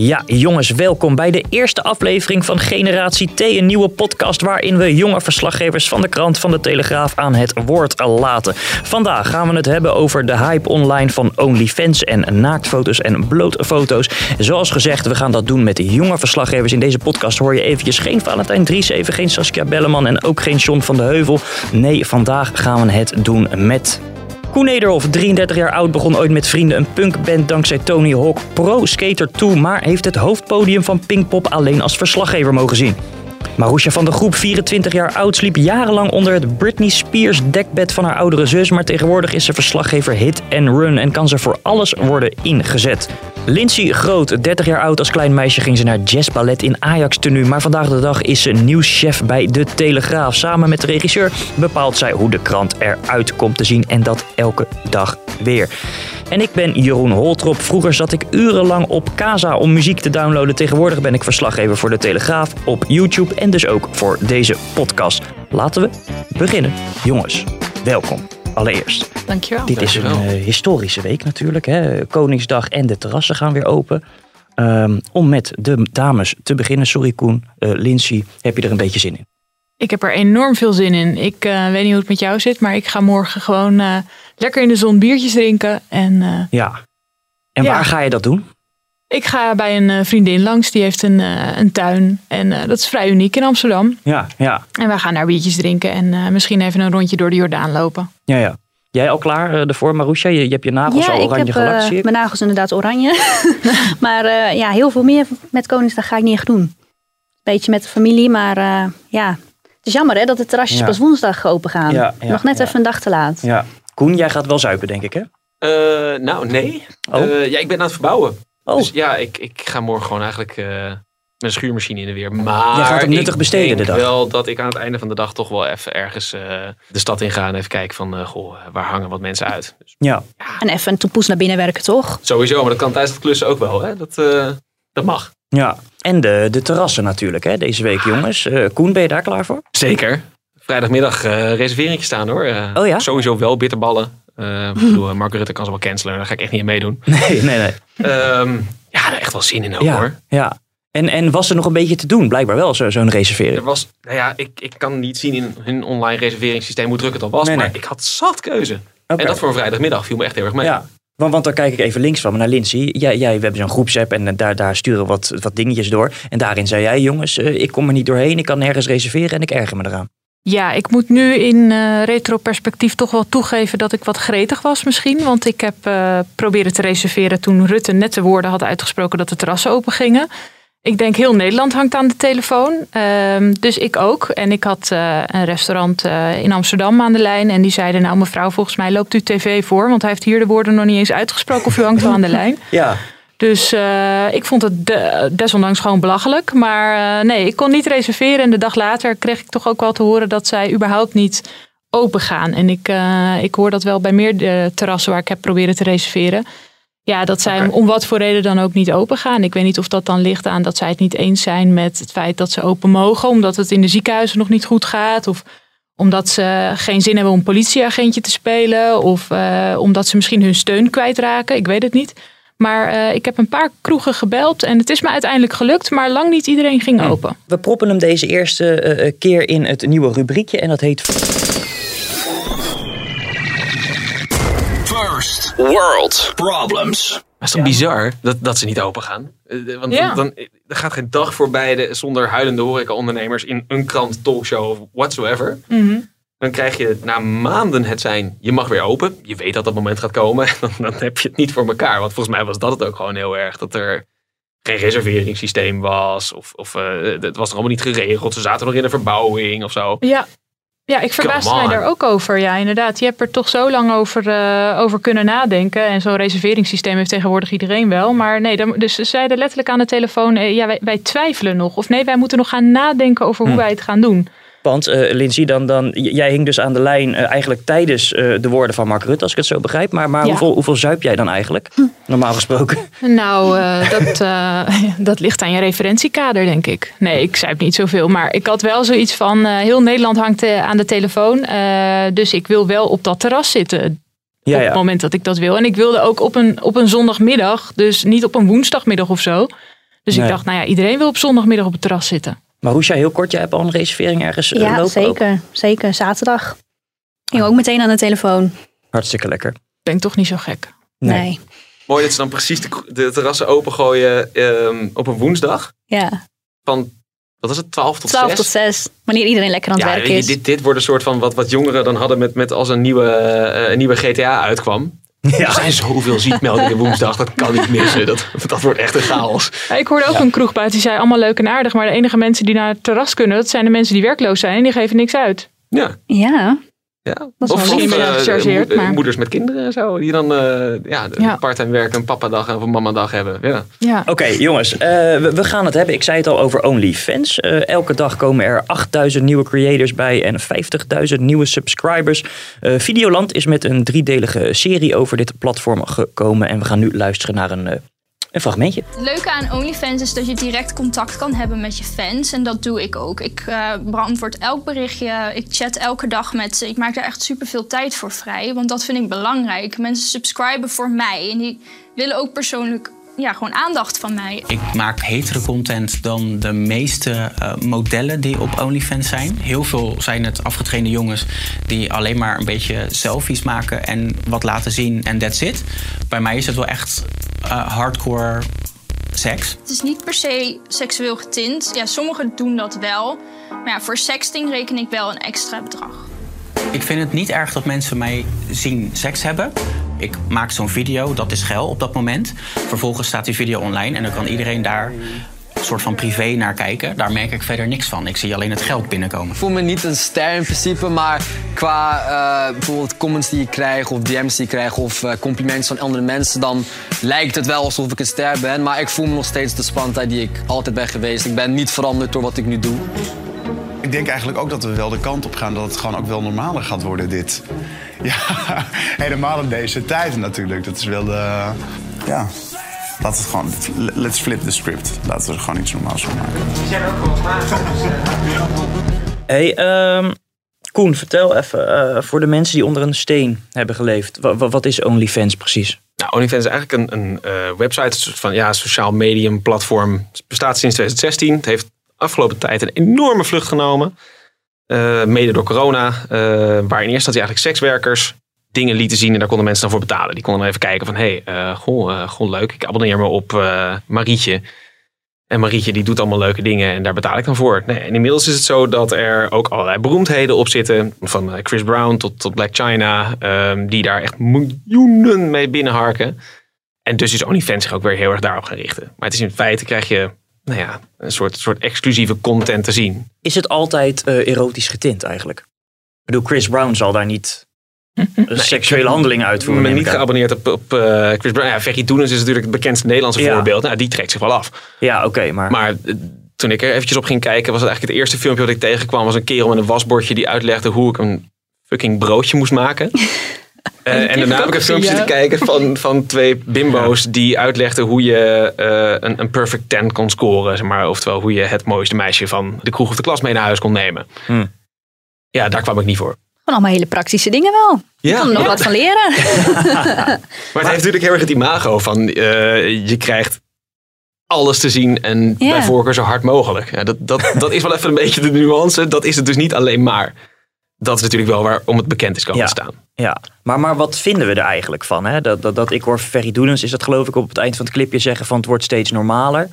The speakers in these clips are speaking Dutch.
Ja, jongens, welkom bij de eerste aflevering van Generatie T, een nieuwe podcast waarin we jonge verslaggevers van de krant van de Telegraaf aan het woord laten. Vandaag gaan we het hebben over de hype online van OnlyFans en naaktfoto's en blootfoto's. Zoals gezegd, we gaan dat doen met jonge verslaggevers. In deze podcast hoor je eventjes geen Valentijn Dries, even geen Saskia Belleman en ook geen John van de Heuvel. Nee, vandaag gaan we het doen met Koen Nederhoff, 33 jaar oud, begon ooit met vrienden een punkband dankzij Tony Hawk Pro Skater 2, maar heeft het hoofdpodium van Pinkpop alleen als verslaggever mogen zien. Marusha van de Groep, 24 jaar oud, sliep jarenlang onder het Britney Spears dekbed van haar oudere zus, maar tegenwoordig is ze verslaggever hit and run en kan ze voor alles worden ingezet. Lindsay Groot, 30 jaar oud als klein meisje, ging ze naar jazzballet in Ajax tenue, maar vandaag de dag is ze nieuwschef bij De Telegraaf. Samen met de regisseur bepaalt zij hoe de krant eruit komt te zien en dat elke dag weer. En ik ben Jeroen Holtrop. Vroeger zat ik urenlang op Casa om muziek te downloaden. Tegenwoordig ben ik verslaggever voor De Telegraaf op YouTube en dus ook voor deze podcast. Laten we beginnen. Jongens, welkom. Allereerst. Dankjewel. Dit is een uh, historische week natuurlijk. Hè? Koningsdag en de terrassen gaan weer open. Um, om met de dames te beginnen. Sorry Koen, uh, Lindsay, heb je er een beetje zin in? Ik heb er enorm veel zin in. Ik uh, weet niet hoe het met jou zit, maar ik ga morgen gewoon uh, lekker in de zon biertjes drinken. En, uh, ja. En ja. waar ga je dat doen? Ik ga bij een vriendin langs, die heeft een, een tuin. En dat is vrij uniek in Amsterdam. Ja, ja. En wij gaan daar biertjes drinken en misschien even een rondje door de Jordaan lopen. Ja, ja. Jij al klaar ervoor, Marusha? Je, je hebt je nagels ja, al oranje ik heb, gelakt, zie ik. mijn nagels inderdaad oranje. maar ja, heel veel meer met Koningsdag ga ik niet echt doen. Beetje met de familie, maar ja, het is jammer hè, dat de terrasjes ja. pas woensdag open gaan. Ja, ja, Nog net even een dag te laat. Ja. Koen, jij gaat wel zuipen, denk ik, hè? Uh, nou, nee. Oh. Uh, ja, ik ben aan het verbouwen. Oh. Dus ja, ik, ik ga morgen gewoon eigenlijk uh, met een schuurmachine in de weer. Maar jij gaat het nuttig besteden de dag. Ik wel dat ik aan het einde van de dag toch wel even ergens de stad in ga en even kijken van, goh, waar hangen wat mensen uit. Dus, ja. En even een toepoes naar binnen werken, toch? Sowieso, maar dat kan tijdens het klussen ook wel, hè? Dat, dat mag. Ja, en de, de terrassen natuurlijk, hè, deze week, jongens. Uh, Koen, ben je daar klaar voor? Zeker. Vrijdagmiddag uh, reservering staan hoor. Uh, oh ja? Sowieso wel bitterballen. Uh, bedoel, Mark Rutte kan ze wel cancelen, daar ga ik echt niet aan meedoen. Nee, nee, nee. Um, ja, daar echt wel zin in ook ja, hoor. Ja. En, en was er nog een beetje te doen? Blijkbaar wel, zo'n zo reservering. Er was, nou ja, ik, ik kan niet zien in hun online reserveringssysteem hoe druk het al was. Nee, maar nee. ik had zat keuze. Okay. En dat voor een vrijdagmiddag viel me echt heel erg mee. Ja. Want, want dan kijk ik even links van me naar Lindsay. Jij, jij, we hebben zo'n groepsapp en daar, daar sturen we wat, wat dingetjes door. En daarin zei jij, jongens, ik kom er niet doorheen. Ik kan nergens reserveren en ik erger me eraan. Ja, ik moet nu in uh, retroperspectief toch wel toegeven dat ik wat gretig was misschien. Want ik heb uh, proberen te reserveren toen Rutte net de woorden had uitgesproken dat de terrassen open gingen. Ik denk heel Nederland hangt aan de telefoon. Uh, dus ik ook. En ik had uh, een restaurant in Amsterdam aan de lijn. En die zeiden, nou mevrouw, volgens mij loopt u tv voor. Want hij heeft hier de woorden nog niet eens uitgesproken of u hangt wel aan de lijn. Ja. Dus uh, ik vond het de, desondanks gewoon belachelijk. Maar nee, ik kon niet reserveren. En de dag later kreeg ik toch ook wel te horen dat zij überhaupt niet open gaan. En ik, ik hoor dat wel bij meer terrassen waar ik heb proberen te reserveren. Ja, dat zij okay. om wat voor reden dan ook niet open gaan. Ik weet niet of dat dan ligt aan dat zij het niet eens zijn met het feit dat ze open mogen. Omdat het in de ziekenhuizen nog niet goed gaat. Of omdat ze geen zin hebben om politieagentje te spelen. Of omdat ze misschien hun steun kwijtraken. Ik weet het niet. Maar uh, ik heb een paar kroegen gebeld en het is me uiteindelijk gelukt. Maar lang niet iedereen ging open. We proppen hem deze eerste uh, keer in het nieuwe rubriekje. En dat heet... First World Problems. Maar het is toch ja. bizar dat, dat ze niet open gaan? Want ja. dan, er gaat geen dag voorbij de, zonder huilende horeca-ondernemers in een krant, talkshow of whatsoever. Mm -hmm. Dan krijg je na maanden het zijn, je mag weer open. Je weet dat dat moment gaat komen. Dan, dan heb je het niet voor elkaar. Want volgens mij was dat het ook gewoon heel erg. Dat er geen reserveringssysteem was. Of, of uh, het was er allemaal niet geregeld. Ze zaten nog in een verbouwing of zo. Ja. Ja, ik verbaasde mij daar ook over. Ja, inderdaad. Je hebt er toch zo lang over, uh, over kunnen nadenken. En zo'n reserveringssysteem heeft tegenwoordig iedereen wel. Maar nee, dan, dus ze zeiden letterlijk aan de telefoon: eh, ja, wij, wij, twijfelen nog. Of nee, wij moeten nog gaan nadenken over hoe hm. wij het gaan doen. Want uh, Lindsay, dan, dan, jij hing dus aan de lijn uh, eigenlijk tijdens uh, de woorden van Mark Rutte, als ik het zo begrijp. Maar, maar ja. hoeveel, hoeveel zuip jij dan eigenlijk, hm. normaal gesproken? Nou, dat, dat ligt aan je referentiekader, denk ik. Nee, ik zuip niet zoveel. Maar ik had wel zoiets van, heel Nederland hangt aan de telefoon. dus ik wil wel op dat terras zitten. Ja, op het moment dat ik dat wil. En ik wilde ook op een, op een zondagmiddag, dus niet op een woensdagmiddag of zo. Dus nee. ik dacht, nou ja, iedereen wil op zondagmiddag op het terras zitten. Maar Roesja, heel kort, jij hebt al een reservering ergens uh, ja, zeker. Zeker, zaterdag. Ging ook meteen aan de telefoon. Hartstikke lekker. Denk toch niet zo gek. Nee. nee. Mooi dat ze dan precies de, de terrassen opengooien um, op een woensdag. Ja. Van, wat is het, 12 tot 12 tot 6. Wanneer iedereen lekker aan het ja, werk is. Dit, dit wordt een soort van wat, wat jongeren dan hadden met, met als een nieuwe, uh, een nieuwe GTA uitkwam. Ja. Er zijn zoveel ziekmeldingen woensdag, dat kan niet missen. Dat, dat wordt echt een chaos. Ja, ik hoorde ook een kroeg buiten die zei allemaal leuk en aardig. Maar de enige mensen die naar het terras kunnen, dat zijn de mensen die werkloos zijn. En die geven niks uit. Ja. Ja. Ja. Dat of, misschien uh, gechargeerd, maar... moeders met kinderen en zo. Die dan uh, ja, ja. part-time werken, een papa-dag of een mama-dag hebben. Ja. ja. Oké, okay, jongens. Uh, we, we, gaan het hebben. Ik zei het al over OnlyFans. elke dag komen er 8000 nieuwe creators bij en 50.000 nieuwe subscribers. Videoland is met een driedelige serie over dit platform gekomen. En we gaan nu luisteren naar een een fragmentje. Het leuke aan OnlyFans is dat je direct contact kan hebben met je fans. En dat doe ik ook. Ik uh, beantwoord elk berichtje. Ik chat elke dag met ze. Ik maak daar echt super veel tijd voor vrij. Want dat vind ik belangrijk. Mensen subscriben voor mij. En die willen ook persoonlijk ja, gewoon aandacht van mij. Ik maak hetere content dan de meeste uh, modellen die op OnlyFans zijn. Heel veel zijn het afgetrainde jongens die alleen maar een beetje selfies maken en wat laten zien en that's it. Bij mij is het wel echt uh, hardcore seks. Het is niet per se seksueel getint. Ja, sommigen doen dat wel. Maar ja, voor sexting reken ik wel een extra bedrag. Ik vind het niet erg dat mensen mij zien seks hebben. Ik maak zo'n video, dat is geil op dat moment. Vervolgens staat die video online en dan kan iedereen daar een soort van privé naar kijken. Daar merk ik verder niks van. Ik zie alleen het geld binnenkomen. Ik voel me niet een ster in principe, maar qua uh, bijvoorbeeld comments die ik krijg of DM's die ik krijg of uh, complimenten van andere mensen, dan lijkt het wel alsof ik een ster ben. Maar ik voel me nog steeds de spannendheid die ik altijd ben geweest. Ik ben niet veranderd door wat ik nu doe. Ik denk eigenlijk ook dat we wel de kant op gaan dat het gewoon ook wel normaler gaat worden, dit. Ja, helemaal in deze tijd natuurlijk. Dat is wel de... Ja, laten we het gewoon... Let's flip the script. Laten we er gewoon iets normaals van maken. Die zijn ook wel Hey, um, Koen, vertel even uh, voor de mensen die onder een steen hebben geleefd. wat is OnlyFans precies? Nou, OnlyFans is eigenlijk een, een uh, website, een soort van ja, sociaal medium platform. Het bestaat sinds 2016. Het heeft afgelopen tijd een enorme vlucht genomen. Uh, mede door corona, uh, waar in eerste instantie eigenlijk sekswerkers dingen lieten zien en daar konden mensen dan voor betalen. Die konden dan even kijken van, hé, hey, uh, goh, leuk, ik abonneer me op Marietje. En Marietje die doet allemaal leuke dingen en daar betaal ik dan voor. En inmiddels is het zo dat er ook allerlei beroemdheden op zitten. Van Chris Brown tot, Black China. Um, die daar echt miljoenen mee binnenharken. En dus is OnlyFans zich ook weer heel erg daarop gaan richten. Maar het is in feite krijg je nou ja, een soort, soort exclusieve content te zien. Is het altijd uh, erotisch getint eigenlijk? Ik bedoel, Chris Brown zal daar niet nee, seksuele handelingen uitvoeren. Ik ben niet geabonneerd op, op uh, Chris Brown. Ja, Doenens is natuurlijk het bekendste Nederlandse ja. voorbeeld. Nou, die trekt zich wel af. Ja, oké. maar... maar uh, toen ik er eventjes op ging kijken, was het eigenlijk het eerste filmpje wat ik tegenkwam. Was een kerel met een wasbordje die uitlegde hoe ik een fucking broodje moest maken. Uh, en daarna heb ik een filmpje te kijken van, van twee bimbo's die uitlegden hoe je uh, een, een perfect ten kon scoren. Zeg maar, oftewel hoe je het mooiste meisje van de kroeg of de klas mee naar huis kon nemen. Hmm. Ja, daar kwam ik niet voor. Gewoon allemaal hele praktische dingen wel. Ja. Je kan er nog wat van leren. maar het heeft natuurlijk heel erg het imago van uh, je krijgt alles te zien en bij voorkeur zo hard mogelijk. Ja, dat, dat, dat is wel even een beetje de nuance. Dat is het dus niet alleen maar dat is natuurlijk wel waarom het bekend is komen ja, staan. Ja, maar, maar wat vinden we er eigenlijk van? Hè? Dat, dat, dat ik hoor Ferry Doenens, is dat geloof ik op het eind van het clipje zeggen van het wordt steeds normaler.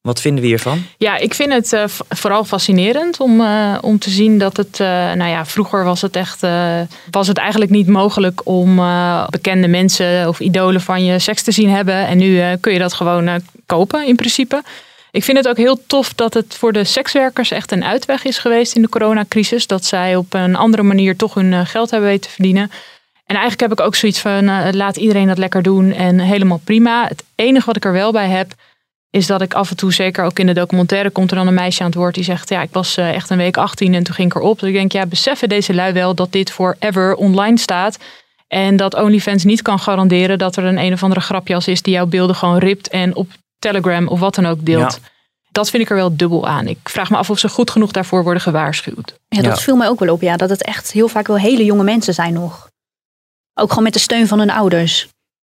Wat vinden we hiervan? Ja, ik vind het uh, vooral fascinerend om, uh, om te zien dat het, uh, nou ja, vroeger was het echt, was het eigenlijk niet mogelijk om bekende mensen of idolen van je seks te zien hebben. En nu kun je dat gewoon kopen in principe. Ik vind het ook heel tof dat het voor de sekswerkers echt een uitweg is geweest in de coronacrisis. Dat zij op een andere manier toch hun eh, geld hebben weten te verdienen. En eigenlijk heb ik ook zoiets van uh, laat iedereen dat lekker doen en helemaal prima. Het enige wat ik er wel bij heb is dat ik af en toe, zeker ook in de documentaire, komt er dan een meisje aan het woord die zegt: Ja, ik was uh, echt een week 18 en toen ging ik erop. Dus ik denk, ja, beseffen deze lui wel dat dit forever online staat. En dat OnlyFans niet kan garanderen dat er een een of andere grapjas is die jouw beelden gewoon ript en op Telegram of wat dan ook deelt. Ja. Dat vind ik er wel dubbel aan. Ik vraag me af of ze goed genoeg daarvoor worden gewaarschuwd. Ja, dat viel mij ook wel op. Ja, dat het echt heel vaak wel hele jonge mensen zijn nog. Ook gewoon met de steun van hun ouders.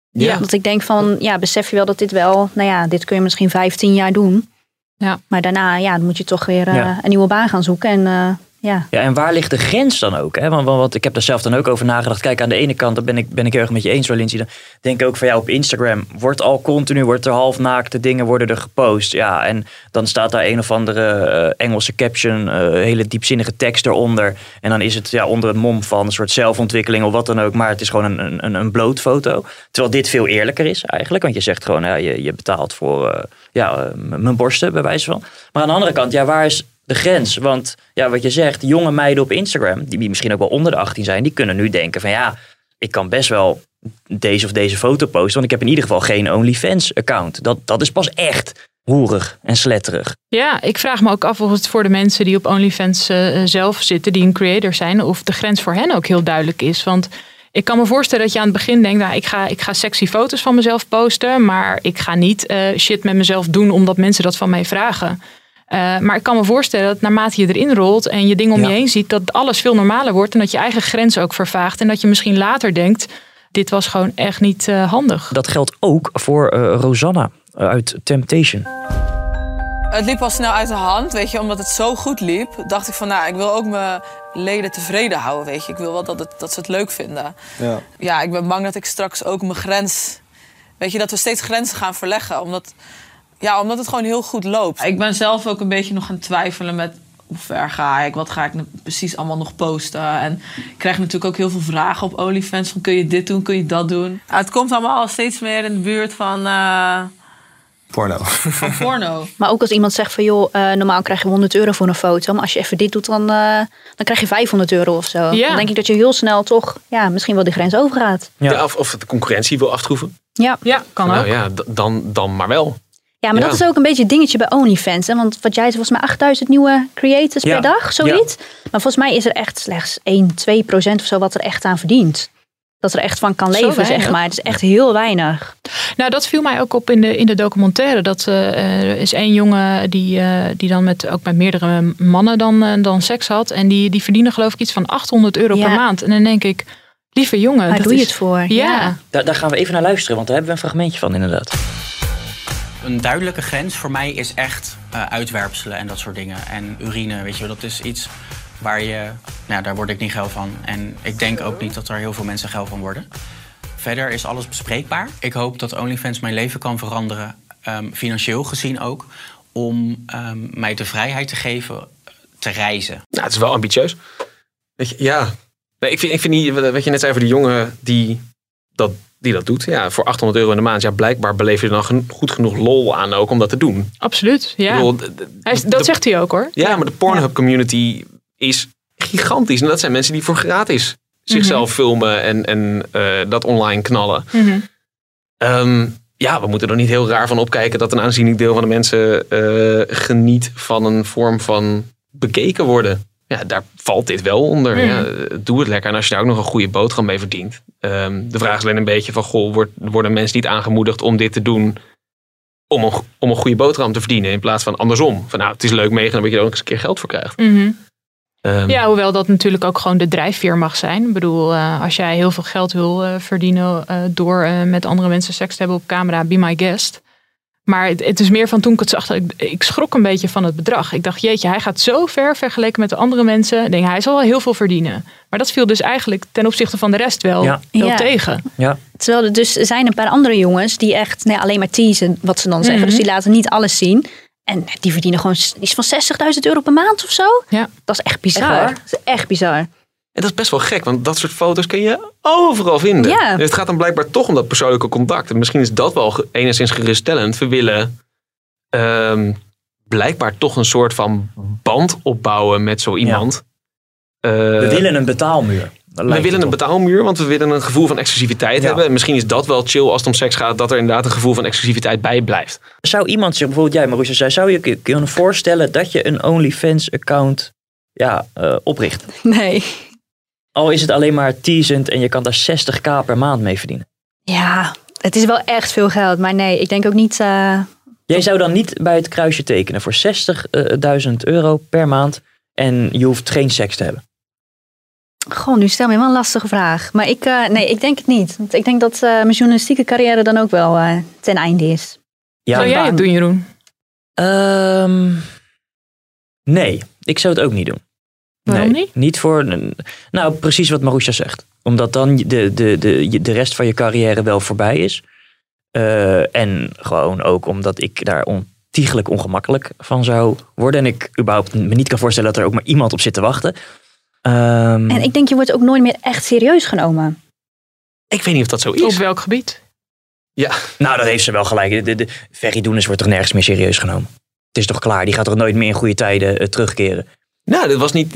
Ja. Dat ik denk van, ja, besef je wel dat dit wel, nou ja, dit kun je misschien 15 jaar doen. Ja. Maar daarna, ja, dan moet je toch weer uh, een nieuwe baan gaan zoeken. En uh, ja. ja, en waar ligt de grens dan ook? Hè? Want, want, ik heb daar zelf dan ook over nagedacht. Kijk, aan de ene kant, dan ben ik, ben ik erg met je eens, Lindsay. Dan denk ik ook van jou op Instagram. Wordt al continu, wordt er halfnaakte dingen worden er gepost. Ja, en dan staat daar een of andere uh, Engelse caption, uh, hele diepzinnige tekst eronder. En dan is het ja, onder het mom van een soort zelfontwikkeling of wat dan ook. Maar het is gewoon een, een, een bloot foto. Terwijl dit veel eerlijker is eigenlijk. Want je zegt gewoon, ja, je, je betaalt voor uh, ja, mijn borsten, bij wijze van. Maar aan de andere kant, ja, waar is de grens. Want ja, wat je zegt, jonge meiden op Instagram, die misschien ook wel onder de 18 zijn, die kunnen nu denken van ja, ik kan best wel deze of deze foto posten, want ik heb in ieder geval geen OnlyFans account. Dat, dat is pas echt hoerig en sletterig. Ja, ik vraag me ook af of het voor de mensen die op OnlyFans uh, zelf zitten, die een creator zijn, of de grens voor hen ook heel duidelijk is. Want ik kan me voorstellen dat je aan het begin denkt, nou, ik, ga, ik ga sexy foto's van mezelf posten, maar ik ga niet uh, shit met mezelf doen omdat mensen dat van mij vragen. Uh, maar ik kan me voorstellen dat naarmate je erin rolt en je dingen om je heen ziet, dat alles veel normaler wordt en dat je eigen grens ook vervaagt. En dat je misschien later denkt, dit was gewoon echt niet uh, handig. Dat geldt ook voor uh, Rosanna uit Temptation. Het liep al snel uit de hand, weet je, omdat het zo goed liep. Dacht ik van, nou, ik wil ook mijn leden tevreden houden, weet je. Ik wil wel dat, het, dat ze het leuk vinden. Ja. ja, ik ben bang dat ik straks ook mijn grens... Weet je, dat we steeds grenzen gaan verleggen. Omdat ja, omdat het gewoon heel goed loopt. Ik ben zelf ook een beetje nog gaan twijfelen met hoe ver ga ik? Wat ga ik nu precies allemaal nog posten? En ik krijg natuurlijk ook heel veel vragen op OnlyFans. Van kun je dit doen, kun je dat doen? het komt allemaal steeds meer in de buurt van... Uh, porno. Van porno. maar ook als iemand zegt van joh, uh, normaal krijg je 100 euro voor een foto. Maar als je even dit doet, dan, uh, dan krijg je 500 euro of zo. Ja. Dan denk ik dat je heel snel toch ja, misschien wel die grens overgaat. Ja. ja of, of de concurrentie wil aftroeven. Ja, ja kan nou, ook. Ja, dan, dan maar wel. Ja, maar dat is ook een beetje een dingetje bij OnlyFans. Hè? Want wat jij zei, volgens mij 8000 nieuwe creators per dag, zoiets. Maar volgens mij is er echt slechts 1, 2 procent of zo wat er echt aan verdient. Dat er echt van kan leven, zeg maar. Het is echt heel weinig. Nou, dat viel mij ook op in de, in de documentaire. Dat uh, er is één jongen die, uh, die dan met, ook met meerdere mannen dan, uh, dan seks had. En die, die verdienen geloof ik iets van 800 euro per maand. En dan denk ik, lieve jongen. Waar doe je het voor? Ja. Daar, daar gaan we even naar luisteren, want daar hebben we een fragmentje van inderdaad. Een duidelijke grens voor mij is echt uh, uitwerpselen en dat soort dingen. En urine, weet je dat is iets waar je... Nou, daar word ik niet geil van. En ik denk ook niet dat er heel veel mensen geil van worden. Verder is alles bespreekbaar. Ik hoop dat OnlyFans mijn leven kan veranderen, um, financieel gezien ook... om um, mij de vrijheid te geven te reizen. Nou, het is wel ambitieus. Weet je, ja. Nee, ik, vind, ik vind niet, wat je net zei over die jongen die dat die dat doet. Ja, voor 800 euro in de maand. Ja, blijkbaar beleef je er dan goed genoeg lol aan ook om dat te doen. Absoluut, ja. dat zegt hij ook hoor. Ja, maar de Pornhub community is gigantisch. En dat zijn mensen die voor gratis zichzelf mhm. filmen en, en uh, dat online knallen. Mm um, ja, we moeten er niet heel raar van opkijken dat een aanzienlijk deel van de mensen uh, geniet van een vorm van bekeken worden ja, daar valt dit wel onder. Mm. Ja, doe het lekker. En als je daar ook nog een goede boterham mee verdient. Um, de vraag is alleen een beetje van, goh, wordt, worden mensen niet aangemoedigd om dit te doen om een, om een goede boterham te verdienen in plaats van andersom. Van nou, het is leuk meegenomen dat je er ook eens een keer geld voor krijgt. Mm -hmm. um, ja, hoewel dat natuurlijk ook gewoon de drijfveer mag zijn. Ik bedoel, uh, als jij heel veel geld wil uh, verdienen uh, door met andere mensen seks te hebben op camera, be my guest. Maar het, het, is meer van toen ik het zag, ik, ik schrok een beetje van het bedrag. Ik dacht, jeetje, hij gaat zo ver vergeleken met de andere mensen. Ik denk, hij zal wel heel veel verdienen. Maar dat viel dus eigenlijk ten opzichte van de rest wel, ja. wel ja. tegen. Ja. Terwijl er dus zijn een paar andere jongens die echt nee, alleen maar teasen wat ze dan zeggen. Dus die laten niet alles zien. En die verdienen gewoon iets van 60.000 euro per maand of zo. Ja. Dat is echt bizar. Echt, dat is echt bizar. En dat is best wel gek, want dat soort foto's kun je overal vinden. Ja. Dus het gaat dan blijkbaar toch om dat persoonlijke contact. En misschien is dat wel enigszins geruststellend. We willen um, blijkbaar toch een soort van band opbouwen met zo iemand. Ja. we willen een betaalmuur. We willen een betaalmuur, want we willen een gevoel van exclusiviteit hebben. En misschien is dat wel chill als het om seks gaat, dat er inderdaad een gevoel van exclusiviteit bij blijft. Zou iemand zich, bijvoorbeeld jij Marusha zei, zou je kunnen voorstellen dat je een OnlyFans-account ja, uh, opricht? Nee. Al is het alleen maar teasend en je kan daar 60k per maand mee verdienen. Ja, het is wel echt veel geld, maar nee, ik denk ook niet. Uh... Jij zou dan niet bij het kruisje tekenen voor 60.000 euro per maand en je hoeft geen seks te hebben. Goh, nu stel je wel een lastige vraag. Maar ik, uh, nee, ik denk het niet. Want ik denk dat uh, mijn journalistieke carrière dan ook wel uh, ten einde is. Ja, zou jij het doen, Jeroen? Um, nee, ik zou het ook niet doen. Waarom nee, niet? Niet voor. Nou, precies wat Marusha zegt. Omdat dan de, de, de, de rest van je carrière wel voorbij is. en gewoon ook omdat ik daar ontiegelijk ongemakkelijk van zou worden. En ik überhaupt me niet kan voorstellen dat er ook maar iemand op zit te wachten. Um, en ik denk, je wordt ook nooit meer echt serieus genomen. Ik weet niet of dat zo is. Op welk gebied? Ja. Nou, dat heeft ze wel gelijk. De, de, Ferry Doenis wordt toch nergens meer serieus genomen? Het is toch klaar? Die gaat toch nooit meer in goede tijden uh, terugkeren? Nou, dat was niet.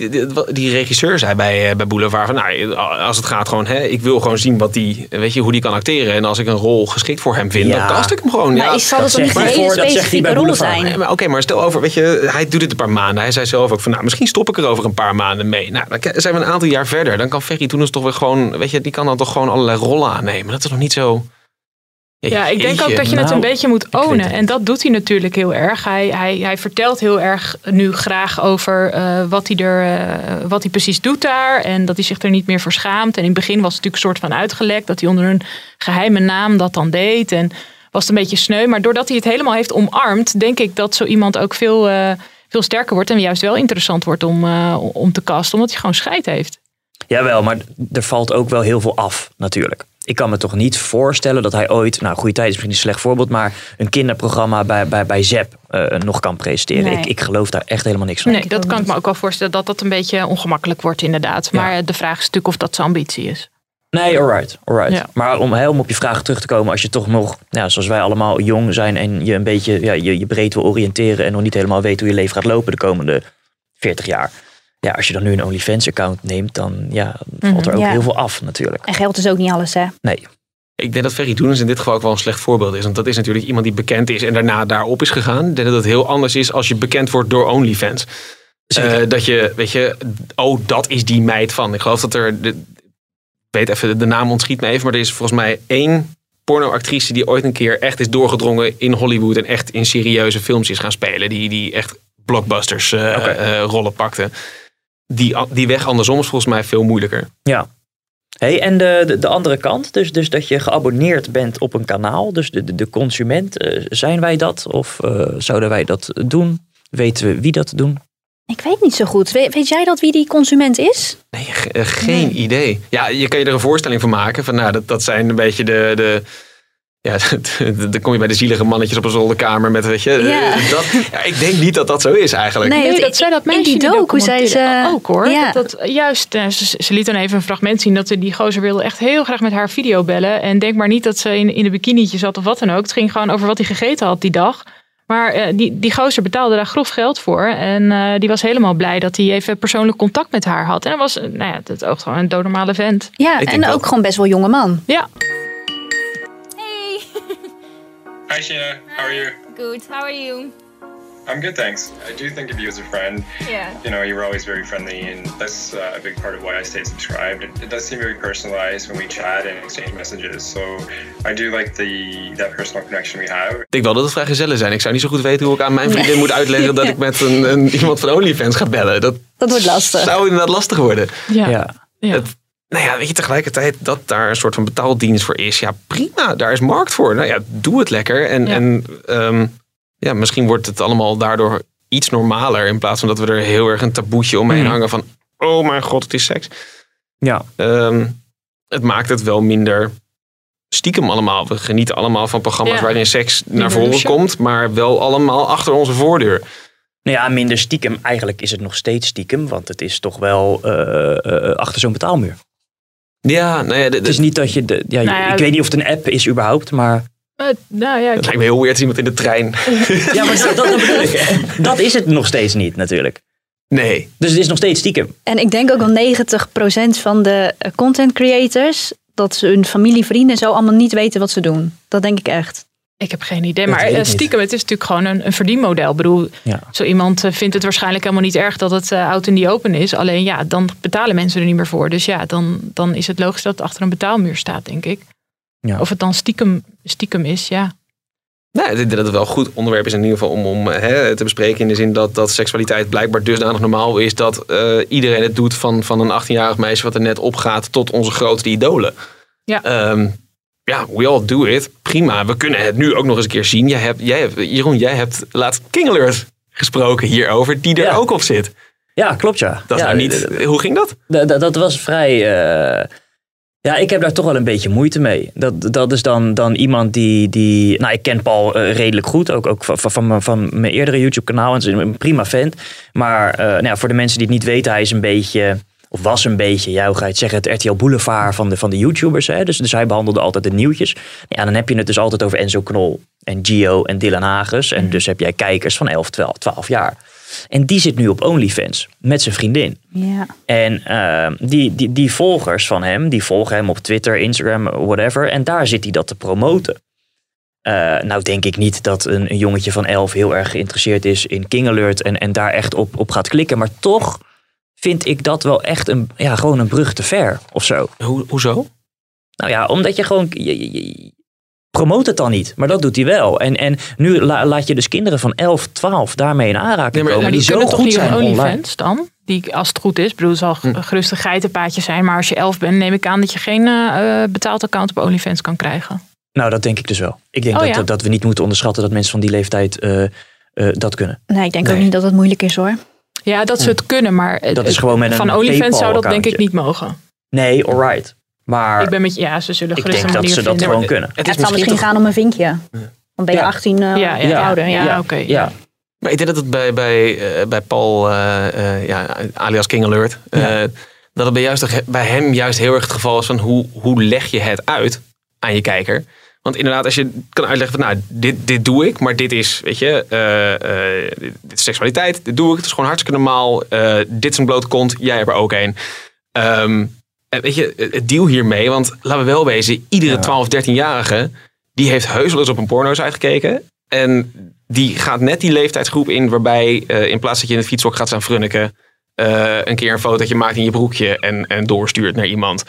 Die regisseur zei bij, eh, bij Boulevard van, nou, als het gaat gewoon, hè, ik wil gewoon zien wat die, weet je, hoe die kan acteren. En als ik een rol geschikt voor hem vind, dan kast ik hem gewoon. Maar ja, zal het toch niet een hele specifieke rol zijn? Maar oké, maar stel over, weet je, hij doet dit een paar maanden. Hij zei zelf ook van, nou, misschien stop ik er over een paar maanden mee. Nou, dan zijn we een aantal jaar verder. Dan kan Ferry toen eens toch weer gewoon, weet je, die kan dan toch gewoon allerlei rollen aannemen. Dat is nog niet zo. Ja, ik denk ook dat je het een nou, beetje moet ownen. En dat doet hij natuurlijk heel erg. Hij, hij, hij vertelt heel erg nu graag over uh, wat, hij er, uh, wat hij precies doet daar. En dat hij zich er niet meer voor schaamt. En in het begin was het natuurlijk een soort van uitgelekt. Dat hij onder een geheime naam dat dan deed. En was het een beetje sneu. Maar doordat hij het helemaal heeft omarmd, denk ik dat zo iemand ook veel, uh, veel sterker wordt. En juist wel interessant wordt om, om te casten. Omdat hij gewoon scheid heeft. Jawel, maar er valt ook wel heel veel af natuurlijk ik kan me toch niet voorstellen dat hij ooit, nou goede tijd is misschien een slecht voorbeeld, maar een kinderprogramma bij, bij, bij ZEP uh, nog kan presenteren. Ik, ik geloof daar echt helemaal niks van. Nee, dat kan ik me ook wel voorstellen dat dat een beetje ongemakkelijk wordt inderdaad. Maar de vraag is natuurlijk of dat zijn ambitie is. Nee, alright. alright. Ja. Maar om, om op je vraag terug te komen, als je toch nog, ja, zoals wij allemaal jong zijn en je een beetje ja, je, je breed wil oriënteren en nog niet helemaal weet hoe je leven gaat lopen de komende 40 jaar ja, als je dan nu een OnlyFans-account neemt, dan ja, valt er ook mhm, heel veel af natuurlijk. En geld is ook niet alles, hè? Nee. Ik denk dat Ferry Doenens in dit geval ook wel een slecht voorbeeld is. Want dat is natuurlijk iemand die bekend is en daarna daarop is gegaan. Ik denk dat het heel anders is als je bekend wordt door OnlyFans. Uh, dat je, weet je, oh, dat is die meid van. Ik geloof dat er, de, weet even, de naam ontschiet me even, maar er is volgens mij één pornoactrice die ooit een keer echt is doorgedrongen in Hollywood en echt in serieuze films is gaan spelen. Die, die echt blockbusters uh, rollen pakte die, die weg andersom is volgens mij veel moeilijker. Ja. Hey, en de, de, de, andere kant, dus, dus dat je geabonneerd bent op een kanaal, dus de, de, de consument, uh, zijn wij dat of uh, zouden wij dat doen? Weten we wie dat doen? Ik weet niet zo goed. We, weet jij dat wie die consument is? Nee, eh, geen nee. idee. Ja, je kan je er een voorstelling van maken. Van, nou, dat, dat zijn een beetje de, de, ja, dan kom je bij de zielige mannetjes op een zolderkamer met, weet je, ja. Dat, ja, ik denk niet dat dat zo is eigenlijk. Nee, nee dat zei dat meisje in die docu, zei ze ook hoor. Ja. Dat, dat, juist, eh, ze, ze, liet dan even een fragment zien dat die gozer wilde echt heel graag met haar video bellen. En denk maar niet dat ze in, in de bikinietje zat of wat dan ook. Het ging gewoon over wat hij gegeten had die dag. Maar uh, die, die gozer betaalde daar grof geld voor. En uh, die was helemaal blij dat hij even persoonlijk contact met haar had. En dat was, nou ja, het ook gewoon een doodnormale vent. Ja, en ook gewoon best wel jonge man. Ja. Hi, Sheena. How are you? Good. How are you? I'm good, thanks. I do think of you as a friend. Yeah. You know, you were always very friendly, and that's uh, a big part of why I stayed subscribed. It, it, does seem very personalized when we chat and exchange messages. So I do like the that personal connection we have. Ik denk wel dat het vrijgezellen zijn. Ik zou niet zo goed weten hoe ik aan mijn vriendin nee. moet uitleggen dat ik met een, een, iemand van OnlyFans ga bellen. Dat, dat wordt lastig. Zou inderdaad lastig worden. Ja. ja. ja. Het, nou ja, weet je, tegelijkertijd dat daar een soort van betaaldienst voor is. Ja, prima, daar is markt voor. Nou ja, doe het lekker. En, ja. en um, ja, misschien wordt het allemaal daardoor iets normaler. In plaats van dat we er heel erg een taboetje omheen mm. hangen van... Oh mijn god, het is seks. Ja. Um, het maakt het wel minder stiekem allemaal. We genieten allemaal van programma's ja. waarin seks naar voren komt. Maar wel allemaal achter onze voordeur. Nou ja, minder stiekem. Eigenlijk is het nog steeds stiekem. Want het is toch wel uh, uh, achter zo'n betaalmuur. Ja, nou ja, het is niet dat je. De, ja, nou ja, ik weet niet of het een app is überhaupt, maar. Uh, nou ja, het lijkt me heel weird iemand in de trein. ja, maar dat, dat. Dat is het nog steeds niet natuurlijk. Nee. Dus het is nog steeds stiekem. En ik denk ook al 90% van de eh, content creators, dat ze hun familie, vrienden en zo allemaal niet weten wat ze doen. Dat denk ik echt. Ik heb geen idee. Maar eh, stiekem, het is natuurlijk gewoon een, een verdienmodel. Ik bedoel, zo iemand eh, vindt het waarschijnlijk helemaal niet erg dat het uh, out in die open is. Alleen ja, dan betalen mensen er niet meer voor. Dus ja, dan, dan is het logisch dat het achter een betaalmuur staat, denk ik. Ja. Of het dan stiekem, stiekem is, ja. Nou, ik denk dat het wel een goed onderwerp is in ieder geval om, om hè, te bespreken. In de zin dat, dat seksualiteit blijkbaar dusdanig normaal is dat iedereen het doet van, van een 18-jarig meisje wat er net opgaat tot onze grootste idolen. Ja. Um, ja, we all do it. Prima. We kunnen het nu ook nog eens een keer zien. Jij hebt, jij hebt, Jeroen, jij hebt laatst King Alert gesproken hierover, die er ook op zit. Ja, klopt ja. Dat ja, nou niet, hoe ging dat? Dat, dat was vrij... Uh, ja, ik heb daar toch wel een beetje moeite mee. Dat, dat is dan, dan iemand die, die... Nou, ik ken Paul uh, redelijk goed. Ook, ook van, van, van mijn eerdere YouTube kanaal. En is een prima vent. Maar uh, nou ja, voor de mensen die het niet weten, hij is een beetje of was een beetje, ja, hoe ga je het zeggen, het RTL Boulevard van de, van de YouTubers. Hè? Dus, dus hij behandelde altijd de nieuwtjes. Ja, dan heb je het dus altijd over Enzo Knol en Gio en Dylan Hagens. En dus heb jij kijkers van 11, 12, 12 jaar. En die zit nu op OnlyFans met zijn vriendin. Ja. En uh, die, die, die volgers van hem, die volgen hem op Twitter, Instagram, whatever. En daar zit hij dat te promoten. Uh, nou denk ik niet dat een, een, jongetje van 11 heel erg geïnteresseerd is in King Alert en, en daar echt op, op gaat klikken. Maar toch vind ik dat wel echt een, ja, gewoon een brug te ver of zo. Hoe, hoezo? Nou ja, omdat je gewoon. Je, je, promoot het dan niet, maar dat doet hij wel. En, en nu laat je dus kinderen van 11, 12 daarmee in aanraking nee, komen. die, die zo goed zijn OnlyFans dan? Die, als het goed is, bedoel, het zal hm. gerust een geitenpaadje zijn. Maar als je 11 bent, neem ik aan dat je geen uh, betaald account op OnlyFans kan krijgen. Nou, dat denk ik dus wel. Ik denk oh, dat, ja? dat we niet moeten onderschatten dat mensen van die leeftijd uh, uh, dat kunnen. Nee, ik denk nee. ook niet dat het moeilijk is hoor. Ja, dat ze het kunnen, maar dat is gewoon met een van OnlyFans zou dat denk ik niet mogen. Nee, alright. Maar ik ben met je, ja, ze zullen ik denk dat ze dat vinden. gewoon kunnen. Het, het zal misschien gaan om een vinkje. Dan ben je 18 uh, ja, ja, ouder. Ja, ja. oké. Okay. Ja. Maar ik denk dat het bij, bij, uh, bij Paul, uh, uh, ja, alias King Alert, dat het bij, juist, bij hem juist heel erg het geval is van hoe, hoe leg je het uit aan je kijker. Want inderdaad, als je kan uitleggen van nou, dit, dit doe ik, maar dit is, weet je, uh, uh, dit is seksualiteit, dit doe ik, het is gewoon hartstikke normaal. Uh, dit is een blote kont, jij hebt er ook een. Um, weet je, het deal hiermee, want laten we wel wezen, iedere ja. 12, 13-jarige, die heeft heus wel eens op een porno's uitgekeken. En die gaat net die leeftijdsgroep in waarbij in plaats dat je in het fietshok gaat staan frunniken, een keer een fotootje maakt in je broekje en, en doorstuurt naar iemand.